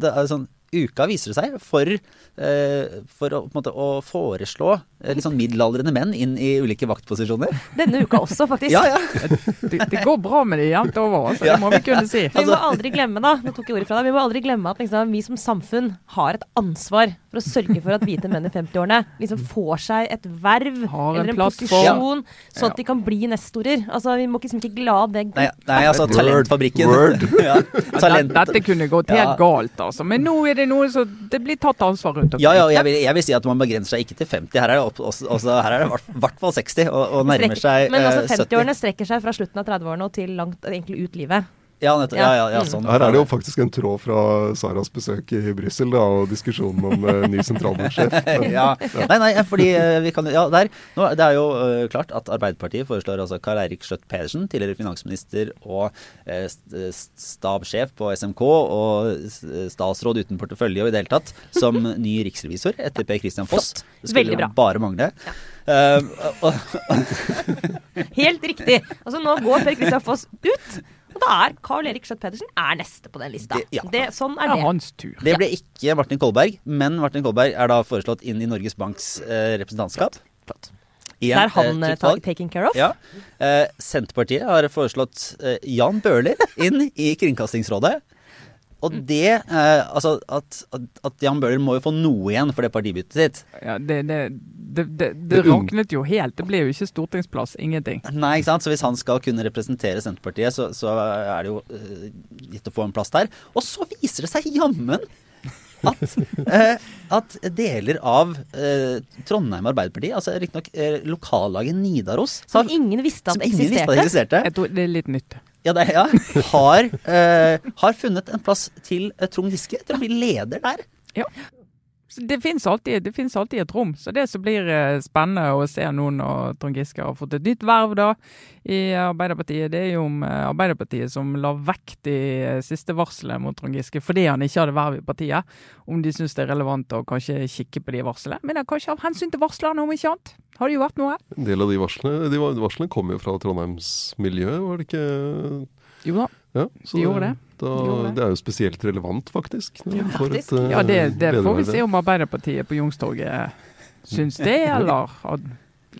det er sånn, Uka viser det seg for, eh, for å, på en måte, å foreslå eh, litt sånn middelaldrende menn inn i ulike vaktposisjoner. Denne uka også, faktisk. Ja, ja. Det, det går bra med de jevnt over, altså. det må vi kunne si. Vi må aldri glemme da, nå tok jeg ordet fra deg, vi må aldri glemme at liksom, vi som samfunn har et ansvar for å sørge for at hvite menn i 50-årene liksom får seg et verv en eller en posisjon, posisjon, sånn Ja. at de kan bli nestorer. Altså, Vi må liksom ikke la det gå. Nei, nei altså Word. Talentfabrikken. Word. ja, Ja, talent. Dette kunne gått helt Ja. galt, altså. Men nå er det noe som Det blir tatt ansvar rundt omkring. Ja, ja, jeg vil, jeg vil si at man begrenser seg ikke til 50. Her er det, opp, også, også, her er det i hvert- fall 60, og, og nærmer seg 70. Men altså, eh, 70. 50-årene strekker seg fra slutten av 30-årene og til langt egentlig ut livet. Ja, nettopp, ja, ja, ja, sånn. Her er det jo faktisk en tråd fra Saras besøk i Brussel og diskusjonen om uh, ny sentralbanksjef. ja. Nei, nei, fordi uh, vi kan Ja, der. Nå, det er jo uh, klart at Arbeiderpartiet foreslår altså Karl Eirik Skjøtt Pedersen, tidligere finansminister og st- st- stabssjef på SMK og statsråd uten portefølje og i det hele tatt, som ny riksrevisor etter Per Christian Foss. Flott. Det skulle Veldig bra. bare mangle. Eh, og, Helt riktig! Altså, nå går Per Christian Foss ut. Og da er Carl Erik Skjøtt Pedersen er neste på den lista. Det- ja. Det, sånn er det. Ja, hans tur. Det ble ikke Martin Kolberg, men Martin Kolberg er da foreslått inn i Norges Banks eh, representantskap. Flott. Igjen, Det er han eh, eh, ta- taking care of. Ja. Eh, Senterpartiet har foreslått eh, Jan Bøhler inn i Kringkastingsrådet. Og det eh, Altså, at, at, at Jan Bøhler må jo få noe igjen for det partibyttet sitt. Ja, det, det, det, det, det raknet jo helt. Det ble jo ikke stortingsplass. Ingenting. Nei, ikke sant? Så hvis han skal kunne representere Senterpartiet, så, så er det jo eh, gitt å få en plass der. Og så viser det seg jammen at, eh, at deler av eh, Trondheim Arbeiderparti, altså riktignok eh, lokallaget Nidaros, Som ingen visste at som ingen visste at eksisterte. eksisterte, Jeg tror det er litt nytt. Ja, det, ja, har, eh, har funnet en plass til eh, Trond Giske til å bli leder der. Så det finnes alltid, alltid et rom. Så det som blir eh, spennende å se nå når Trond Giske har fått et nytt verv da i Arbeiderpartiet, det er jo om eh, Arbeiderpartiet som la vekk de eh, siste varslene mot Trond Giske fordi han ikke hadde verv i partiet, om de syns det er relevant å kanskje kikke på de varslene. Men det er kanskje av hensyn til varslerne, om ikke annet. Har det jo vært noe? En del av de varslene, de varslene kom jo fra Trondheims miljø, var det ikke? Jo da. Ja, så De gjorde det. Da, De gjorde det. det er jo spesielt relevant, faktisk. Ja, faktisk. et, eh, Ja, det, det får vi se om Arbeiderpartiet på Youngstorget syns det, eller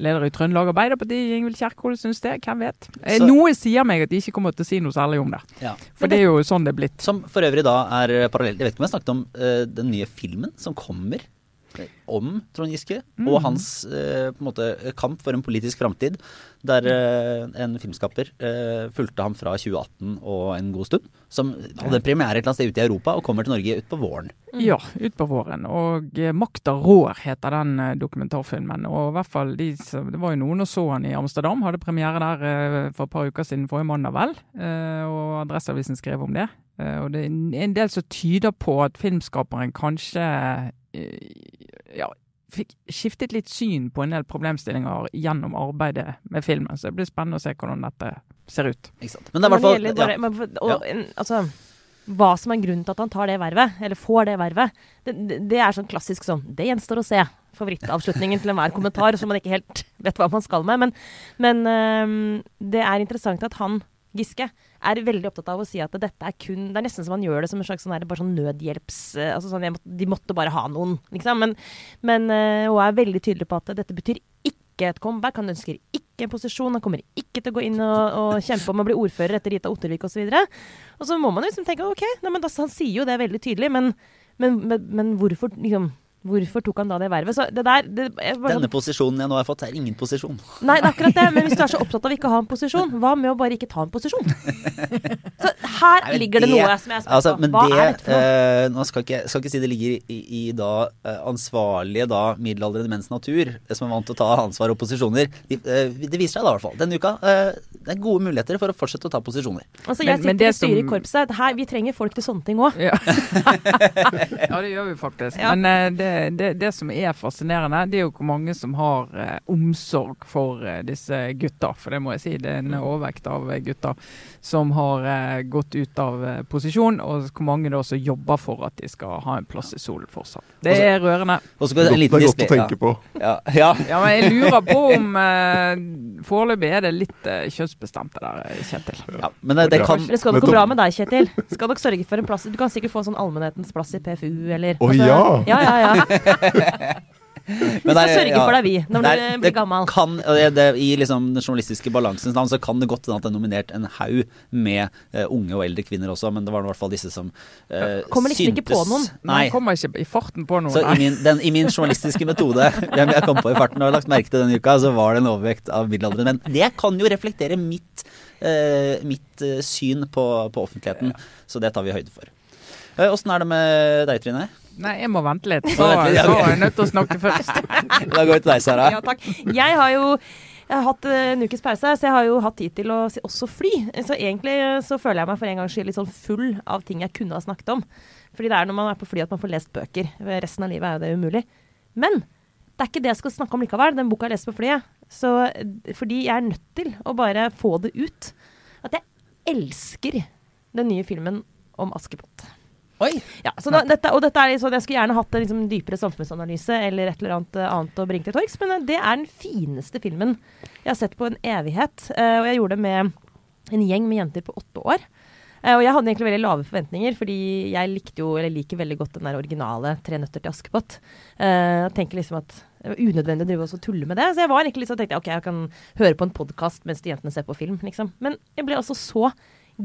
leder i Trøndelag Arbeiderparti, Ingvild Kjerkol, syns det. Hvem vet? Eh, Så- Noe sier meg at de ikke kommer til å si noe særlig om det. Ja. For det er jo sånn det er blitt. Som for øvrig da er parallelt Jeg vet ikke om jeg snakket om uh, den nye filmen som kommer om Trond Giske og hans eh, på en måte kamp for en politisk framtid. Der eh, en filmskaper eh, fulgte ham fra 2018 og en god stund. Som hadde premiere et eller annet sted ute i Europa og kommer til Norge utpå våren. Ja, utpå våren. Og eh, 'Makta rår' heter den eh, dokumentarfilmen. Og i hvert fall de Det var jo noen og så han i Amsterdam. Hadde premiere der eh, for et par uker siden, forrige mandag vel. Og Adresseavisen skrev om det. Og det er en- en del som tyder på at filmskaperen kanskje ja, fikk skiftet litt syn på en del problemstillinger gjennom arbeidet med filmen. Så det blir spennende å se hvordan dette ser ut. Ikke sant? Men det er i hvert fall bare, ja. men og, en- altså, hva som er grunnen til at han tar det vervet, eller får det vervet, det, det, det er sånn klassisk sånn Det gjenstår å se. Favorittavslutningen til enhver kommentar som man ikke helt vet hva man skal med. Men, men øh, det er interessant at han, Giske, er veldig opptatt av å si at dette er kun Det er nesten som han gjør det som en slags sånn, sånn nødhjelps... eh, altså sånn, må, De måtte bare ha noen, liksom. Men, men hun er veldig tydelig på at dette betyr ikke et comeback. Han ønsker ikke en posisjon. Han kommer ikke til å gå inn og, og kjempe om å bli ordfører etter Rita Ottervik osv. Og så må man liksom tenke ok, nei, da, han sier jo det veldig tydelig, men, men, men hvorfor, liksom, hvorfor tok han da det vervet? Så det der det, Denne sånn, posisjonen jeg nå har fått, er ingen posisjon. Nei, det er akkurat det. Men hvis du er så opptatt av ikke å ha en posisjon, hva med å bare ikke ta en posisjon? Så her Nei, ligger det det- noe som jeg spør Altså, på. Hva det er dette for noe? Uh, Nå skal ikke, skal ikke si det ligger i, i da eh, ansvarlige da middelaldrende menns natur, eh, som er vant til å ta ansvar og posisjoner. De, uh, det viser seg da i hvert fall denne uka. uh, det er gode muligheter for å fortsette å ta posisjoner. Altså, jeg men sitter det i styret i korpset. Her, vi trenger folk til sånne ting òg. Ja. ja, det gjør vi faktisk. Ja. Men det, det, det som er fascinerende, det er jo hvor mange som har omsorg for disse gutta. For det må jeg si, det er en overvekt av gutta gutter som har eh, gått ut av eh, posisjon, og hvor mange da også jobber for at de skal ha en plass i solen fortsatt. Det Altså- er rørende. Og så skal Det en er godt å tenke på. Ja, ja, Ja, men jeg lurer på om eh, Foreløpig er det litt eh, kjønnsbestemt det der, eh, Kjetil. ja. Men det, det kan Det skal nok gå bra med deg, Kjetil. Skal nok sørge for en plass Du kan sikkert få en sånn allmennhetens plass i PFU, eller Å, altså, ja! Ja, ja, ja. Vi skal er- sørge ja. for deg, vi, når du er- blir gammel. Kan, det, det, I liksom den journalistiske balansens navn så kan det godt hende at det er nominert en haug med uh, unge og eldre kvinner også, men det var i hvert fall disse som uh, Kommer liksom ikke på noen. Nei, Man kommer ikke i farten på noen. Så i min, den, i min journalistiske metode, hvem jeg kom på i farten og har lagt merke til denne uka, så var det en overvekt av middelaldrende menn. Det kan jo reflektere mitt, uh, mitt syn på, på offentligheten, så det tar vi høyde for. Åssen er det med deg, Trine? Nei, jeg må vente litt. Så, vente litt, ja, så er jeg nødt til å snakke først. Da går vi til deg, Sara. Ja, takk. Jeg har jo jeg har hatt en ukes pause, så jeg har jo hatt tid til å også fly. Så egentlig eh, så føler jeg meg for en gangs skyld litt sånn full av ting jeg kunne ha snakket om. Fordi det er når man er på fly at man får lest bøker. Resten av livet er jo det umulig. Men det er ikke det jeg skal snakke om likevel. Den boka jeg leste på flyet. Så, eh, fordi jeg er nødt til å bare få det ut. At jeg elsker den nye filmen om Askepott. Oi! Ja, så da, dette, og dette er sånn, Jeg skulle gjerne hatt en liksom, dypere samfunnsanalyse eller et eller annet, eh, annet å bringe til torgs, men eh, det er den fineste filmen jeg har sett på en evighet. Eh, og jeg gjorde det med en gjeng med jenter på åtte år. Og jeg hadde egentlig veldig lave forventninger, fordi jeg likte jo, eller liker veldig godt den der originale 'Tre nøtter til Askepott'. Uh, tenker liksom at det var unødvendig å drive og tulle med det. Så jeg var egentlig liksom, tenkte ok, jeg kan høre på en podkast mens de jentene ser på film, liksom. Men jeg ble altså så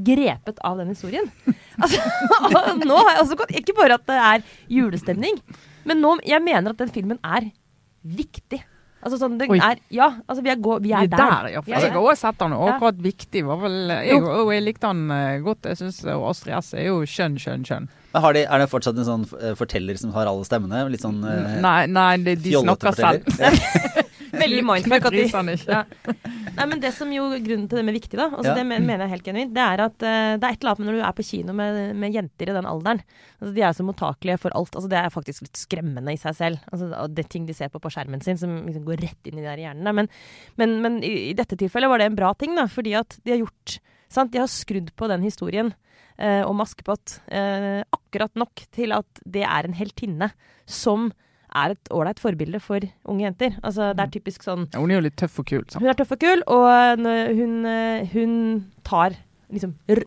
grepet av den historien. Altså, nå har jeg også gått Ikke bare at det er julestemning, men nå Jeg mener at den filmen er viktig. Altså sånn, det Oi. er Ja, altså vi er, gå, vi Vi er er der. der, ja. Vi For er jeg har også sett den, og akkurat viktig var vel Jeg, og jeg likte den eh, godt. Jeg synes, og Astrid S er jo skjønn, skjønn, skjønn. Men Har de, er det fortsatt en sånn eh, forteller som har alle stemmene? Litt sånn eh, Nei, nei de, de snakker selv. Veldig mindfuck at de ja. Nei, men det som jo Grunnen til det med viktig, da, altså Ja. det mener jeg helt genuint, det er at uh, det er et eller annet med når du er på kino med, med jenter i den alderen. Altså, de er så mottakelige for alt. Altså, det er faktisk litt skremmende i seg selv. Altså, det er ting de ser på på skjermen sin som liksom går rett inn i de der hjernene. Men, men, men i, i dette tilfellet var det en bra ting, da, fordi at de har gjort sant? De har skrudd på den historien eh, om Askepott eh, akkurat nok til at det er en heltinne som er et ålreit forbilde for unge jenter. Altså, det er typisk sånn Ja, hun er jo litt tøff og kul. Sant? hun er tøff og kul, og hun, eh, hun tar liksom r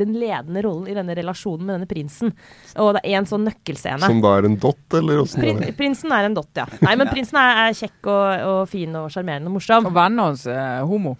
den ledende rollen i denne relasjonen med denne prinsen. Og det er en sånn nøkkelscene. Som da er en dott, eller åssen Prin, prinsen er en dott, ja. Nei, men prinsen er, er kjekk og, og fin og sjarmerende og morsom. Og vennen hans er homo.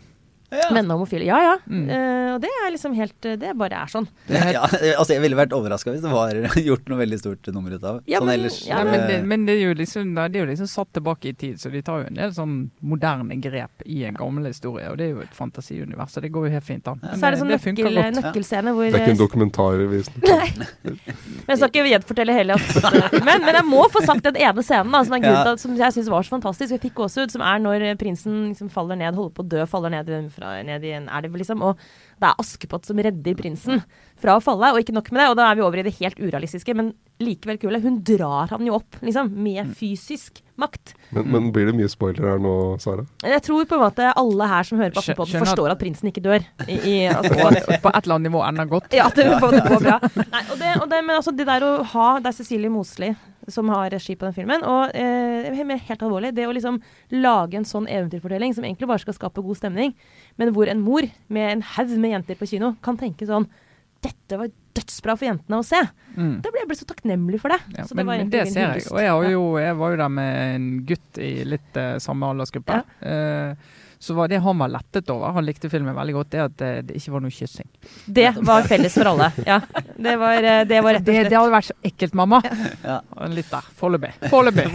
Ja. Men homofile. Ja ja. Mm. Uh, og det er liksom helt Det bare er sånn. Ja, altså jeg ville vært overraska hvis det var gjort noe veldig stort nummer ut av. Ja, sånn men- ellers. ja, Nei, men, det, eh, men det er jo liksom det er jo liksom satt tilbake i tid, så de tar jo en del sånn moderne grep i en gammel historie. Og det er jo et fantasiunivers, så det går jo helt fint an. Så er det sånn det nøkkel, nøkkelscene hvor Det er ikke en dokumentar vi Men Jeg skal ikke gjenfortelle hele filmen, men jeg må få sagt den ene scenen da, som, er grunnen Ja. som jeg syns var så fantastisk. Jeg fikk gåsehud, som er når prinsen liksom faller ned, holder på å dø, faller ned, i- fra, ned i en elv, liksom. Og det er Askepott som redder prinsen fra å falle. Og ikke nok med det, og da er vi over i det helt urealistiske, men likevel kule. Hun drar han jo opp, liksom, med fysisk makt. Men, men blir det mye spoiler her nå, Sara? Jeg tror på en måte alle her som hører på at- forstår at prinsen ikke dør. I, i, altså, Og på et eller annet nivå ender godt. Ja, det, på, det går bra. Nei, og det, og det, men altså det der å ha Det er Cecilie Mosley som har regi på den filmen. Og eh, helt, alvorlig, det å liksom lage en sånn eventyrfortelling som egentlig bare skal skape god stemning, men hvor en mor med en haug med jenter på kino kan tenke sånn Dette var dødsbra for jentene å se. Mm. Da ble jeg ble så takknemlig for det. Ja, så men, det ser jeg. Og jeg, jo, jeg var jo der med en gutt i litt uh, samme aldersgruppe. Eh, så var det han var lettet over, han likte filmen veldig godt, det at det, det ikke var noe kyssing. Det var felles for alle. Ja. Det var, eh, det var rett og slett det hadde vært så ekkelt, mamma. Ja. Litt der. Foreløpig. Foreløpig.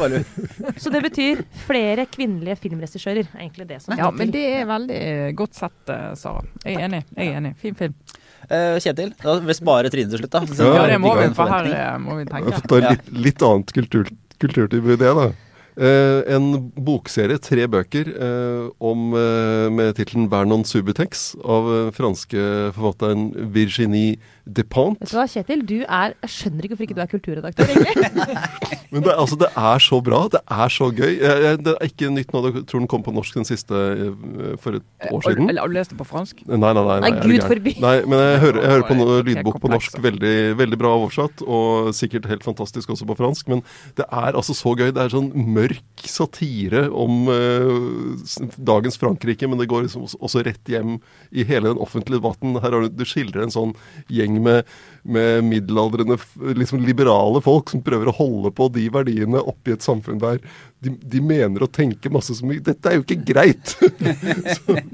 Så det betyr flere kvinnelige filmregissører. er egentlig det som Ja, men det er veldig godt sett, eh, Sara. Jeg er enig. Jeg er enig. Fin film. Uh, Kjetil, da vil spare Trine til slutt, da. Så Ja, det må vi, for her eh, må vi tenke. ta Ja. litt, litt annet kultur, kulturtilbud, det, da. Eh, en bokserie, tre bøker, eh, om, eh, med tittelen 'Vernon Subutex' av franske forfatteren Virginie Despentes. Vet du hva, Kjetil? Du er Jeg skjønner ikke hvorfor ikke du er kulturredaktør, egentlig. Men det, altså, det er så bra. Det er så gøy. Jeg, jeg, det er ikke nytt nå. Jeg tror den kom på norsk den siste eh, for et år siden. Eller har du lest det på fransk? Nei, nei, nei. Nei, Gud forby. Nei, men jeg hører, jeg hører på noe lydbok på norsk. Veldig, veldig bra oversatt, og sikkert helt fantastisk også på fransk. Men det er altså så gøy. Det er sånn mørk satire om uh, dagens Frankrike, men det går liksom også rett hjem i hele den offentlige debatten. Her har du, du skildrer en sånn gjeng med, med middelaldrende, liksom liberale folk som prøver å holde på de verdiene oppi et samfunn der de, de mener og tenker masse så mye. Dette er jo ikke greit!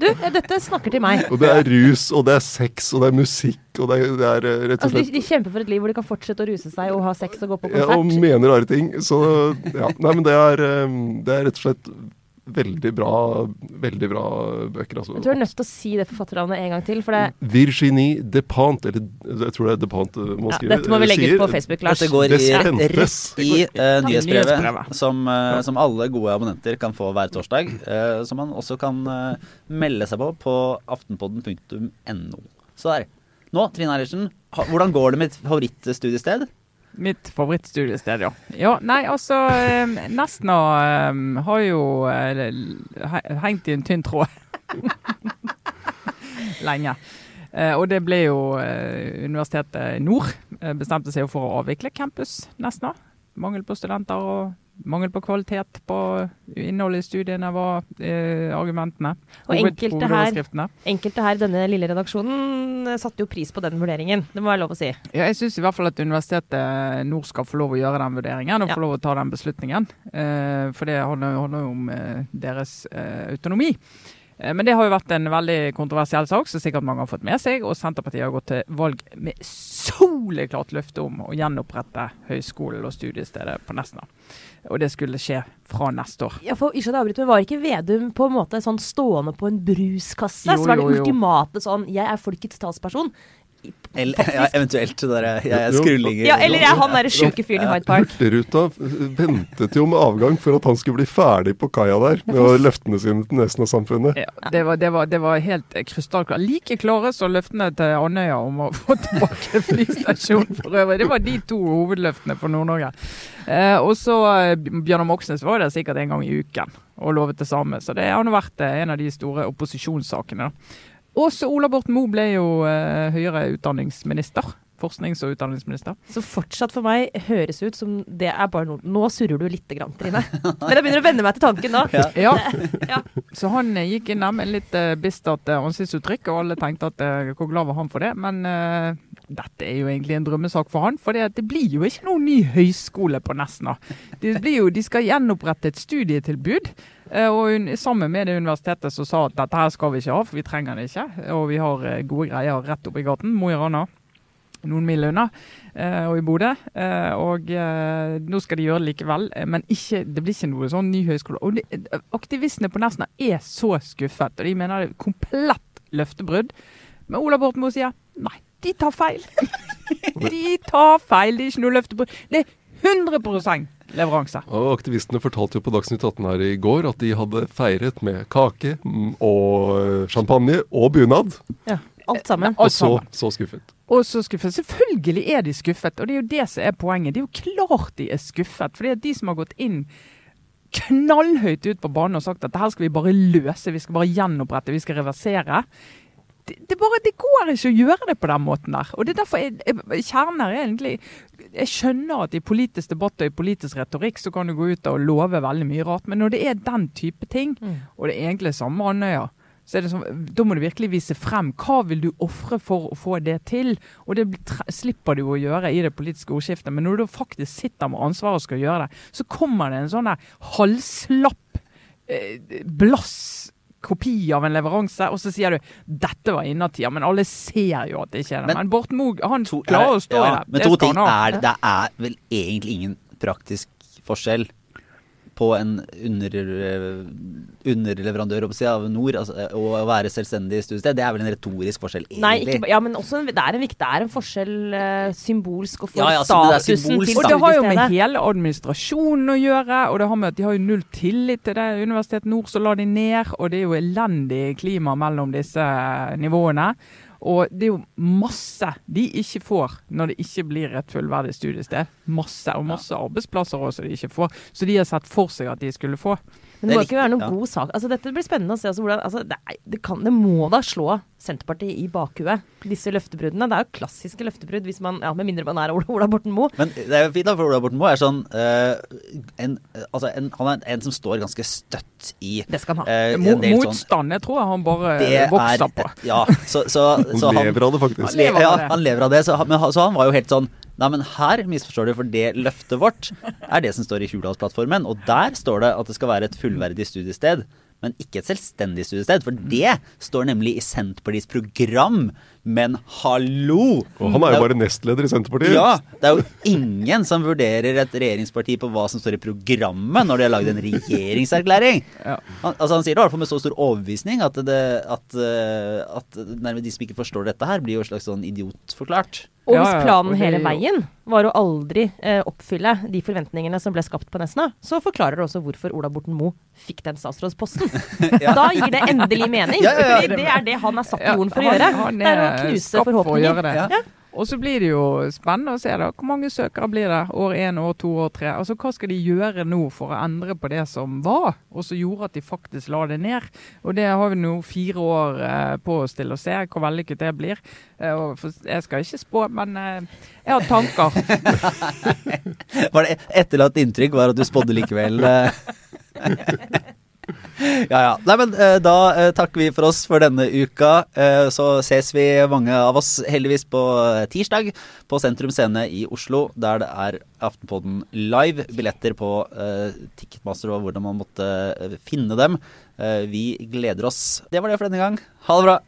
Du, eh, dette snakker til meg. Og det er rus, og det er sex, og det er musikk, og det er, det er eh, rett og slett Altså, de, de kjemper for et liv hvor de kan fortsette å ruse seg og ha sex og gå på konsert. ja, og mener rare ting. Så ja. Nei, men det er, eh, det er rett og slett veldig bra, veldig bra bøker, altså. Jeg tror jeg er nødt til å si det forfatternavnet en gang til, for det, Virginie Depant, eller jeg tror det er Despentes man ja, skrive. dette må vi legge ut på Facebook, Lars. Dette går i, rett i uh, nyhetsbrevet, som, uh, som alle gode abonnenter kan få hver torsdag. Uh, som man også kan eh, melde seg på på aftenpodden.no. Så der. Nå, Trine Eilertsen, hvordan går det med et favorittstudiested? Mitt favorittstudiested, ja. Ja, Nei, altså eh, Nesna eh, har jo eh, he- hengt i en tynn tråd lenge. Eh, og det ble jo eh, Universitetet Nord bestemte seg for å avvikle campus Nesna. Mangel på studenter og mangel på kvalitet på innholdet i studiene var eh, argumentene. Og enkelte her- Enkelte her i denne lille redaksjonen eh, satte jo pris på den vurderingen. Det må være lov å si. Ja, jeg syns i hvert fall at Universitetet Nord skal få lov å gjøre den vurderingen og Ja. få lov å ta den beslutningen. Eh, for det handler jo om eh, deres eh, autonomi. Eh, men det har jo vært en veldig kontroversiell sak, som sikkert mange har fått med seg. Og Senterpartiet har gått til valg med soleklart løfte om å gjenopprette høyskolen og studiestedet på Nesna. Og det skulle skje fra neste år. Ja, for ikke å avbryte, men Var ikke Vedum på en måte sånn stående på en bruskasse? Jo, så var det ultimate sånn 'Jeg er folkets talsperson'. Eller, ja, eventuelt der, jeg jeg skrullinger. Ja, eller er han derre sjuke fyren i Hyde Park. Hurtigruta ventet jo med avgang for at han skulle bli ferdig på kaia der med løftene sine til resten av samfunnet. Ja, det, var, det, var, det var helt krystallklart. Like klare som løftene til Andøya om å få tilbake flystasjonen for øvrig. Det var de to hovedløftene for Nord-Norge. Eh, og så eh, Bjørnar Moxnes var der sikkert en gang i uken og lovet det samme. Så det har nå vært eh, en av de store opposisjonssakene. da. Også Ola Borten Moe ble jo eh, høyere utdanningsminister. Forsknings- og utdanningsminister. Så fortsatt for meg høres ut som det er bare noe Nå surrer du lite grann, Trine. Men jeg begynner å venne meg til tanken nå. Ja. Ja. Ja. Så han eh, gikk inn der med litt eh, bistert eh, ansiktsuttrykk, og alle tenkte at eh, hvor glad var han for det. Men eh, dette er jo egentlig en drømmesak for han, for det, blir jo ikke noen ny høyskole på Nesna. Blir jo, de skal gjenopprette et studietilbud. eh, Og hun, sammen med det universitetet som sa at dette her skal vi ikke ha, for vi trenger det ikke. Og vi har eh, gode greier rett oppi gaten. Mo i Rana. Noen mil unna, eh, og i Bodø. Og nå skal de gjøre det likevel, men ikke, det blir ikke noe sånn ny høyskole. Og aktivistene på Nesna er så skuffet, og de mener det er komplett løftebrudd. Men Ola Borten Moe sier nei, de tar feil. de tar feil, det er ikke noe løftebrudd. Det er 100 leveranse. Og Aktivistene fortalte jo på Dagsnytt 18 her i går at de hadde feiret med kake og champagne og bunad. Alt sammen. Og så, så skuffet. Og så skuffet. Selvfølgelig er de skuffet, og det er jo det som er poenget. Det er jo klart de er skuffet. fordi at de som har gått inn knallhøyt ut på banen og sagt at det her skal vi bare løse, vi skal bare gjenopprette, vi skal reversere. Det, det, bare, det går ikke å gjøre det på den måten der. Og det er derfor jeg, jeg, er egentlig Jeg skjønner at i politisk debatt og i politisk retorikk så kan du gå ut og love veldig mye rart, men når det er den type ting, Mm. og det er egentlig samme Andøya, så er det sånn, da må du virkelig vise frem hva vil du ofre for å få det til. Og det slipper du å gjøre i det politiske ordskiftet. Men når du faktisk sitter med ansvaret og skal gjøre det, så kommer det en sånn halvslapp, eh, blass kopi av en leveranse, og så sier du 'dette var innertida', men alle ser jo at det ikke er det. Men- Men, Borten Moe han To- klarer å stå ja, i det. Men Det to ting er Det er vel egentlig ingen praktisk forskjell på en under, underleverandør å si, av Nord altså, og å være selvstendig studiested. Det er vel en retorisk forskjell, Nei, egentlig. ikke, ja, men også, en- det er en, det er en forskjell uh, symbolsk og for Ja, ja, altså, det statusen symbolsk, til Og det har jo med hele administrasjonen å gjøre, og det har med at de har jo null tillit til det Universitetet Nord, så la de ned, og det er jo elendig klima mellom disse nivåene. Og det er jo masse de ikke får når det ikke blir et fullverdig studiested. Masse, og masse arbeidsplasser også de ikke får. Så de har sett for seg at de skulle få. Men det må Det er ikke være noen ja. god sak. Altså, dette blir spennende å se. Altså, hvordan, altså, det, det, kan, det må da slå Senterpartiet i bakhuet, disse løftebruddene. Det er jo klassiske løftebrudd, hvis man, ja, med mindre man er Ola, Ola Borten Moe. Men det er jo fint da, for Ola Borten Moe er sånn eh, en, altså en, Han er en som står ganske støtt i Det skal han ha. eh, Mo sånn motstand, det tror jeg han bare vokser er på. Ja, så, så, Han så han lever av det, faktisk. Han lever, ja, han lever av det. Så, men, så han var jo helt sånn Nei, men her misforstår du, for det løftet vårt er det som står i Hurdalsplattformen. Og der står det at det skal være et fullverdig studiested, men ikke et selvstendig studiested. For det står nemlig i Senterpartiets program. Men hallo! Og han er jo bare nestleder i Senterpartiet. Ja, det er jo ingen som vurderer et regjeringsparti på hva som står i programmet når de har lagd en regjeringserklæring. Ja. Han, altså han sier det i hvert fall med så stor overbevisning at, det, at, eh, at nærmest de som ikke forstår dette her, blir jo en slags sånn idiotforklart. Og hvis planen hele veien var å aldri eh, oppfylle de forventningene som ble skapt på Nesna, så forklarer det også hvorfor Ola Borten Moe fikk den statsrådsposten. Da gir det endelig mening. Ja, ja, ja. Fordi det er det han er satt i jorden for å han- gjøre. han det er å knuse for å forhåpninger. Og så blir det jo spennende å se da, hvor mange søkere blir det år én, år to, år tre. Altså Hva skal de gjøre nå for å endre på det som var, og som gjorde at de faktisk la det ned? Og Det har vi nå fire år eh, på oss til å se hvor vellykket det blir. Eh, og for, jeg skal ikke spå, men eh, jeg har tanker. Var det etterlatt inntrykk var at du spådde likevel? ja ja. Nei, men eh, da eh, takker vi for oss for denne uka. Eh, så ses vi mange av oss heldigvis på tirsdag på Sentrum Scene i Oslo, der det er Aftenpodden live. Billetter på Ticketmaster og hvordan man måtte finne dem. Vi gleder oss. Det var det for denne gang. Ha det bra.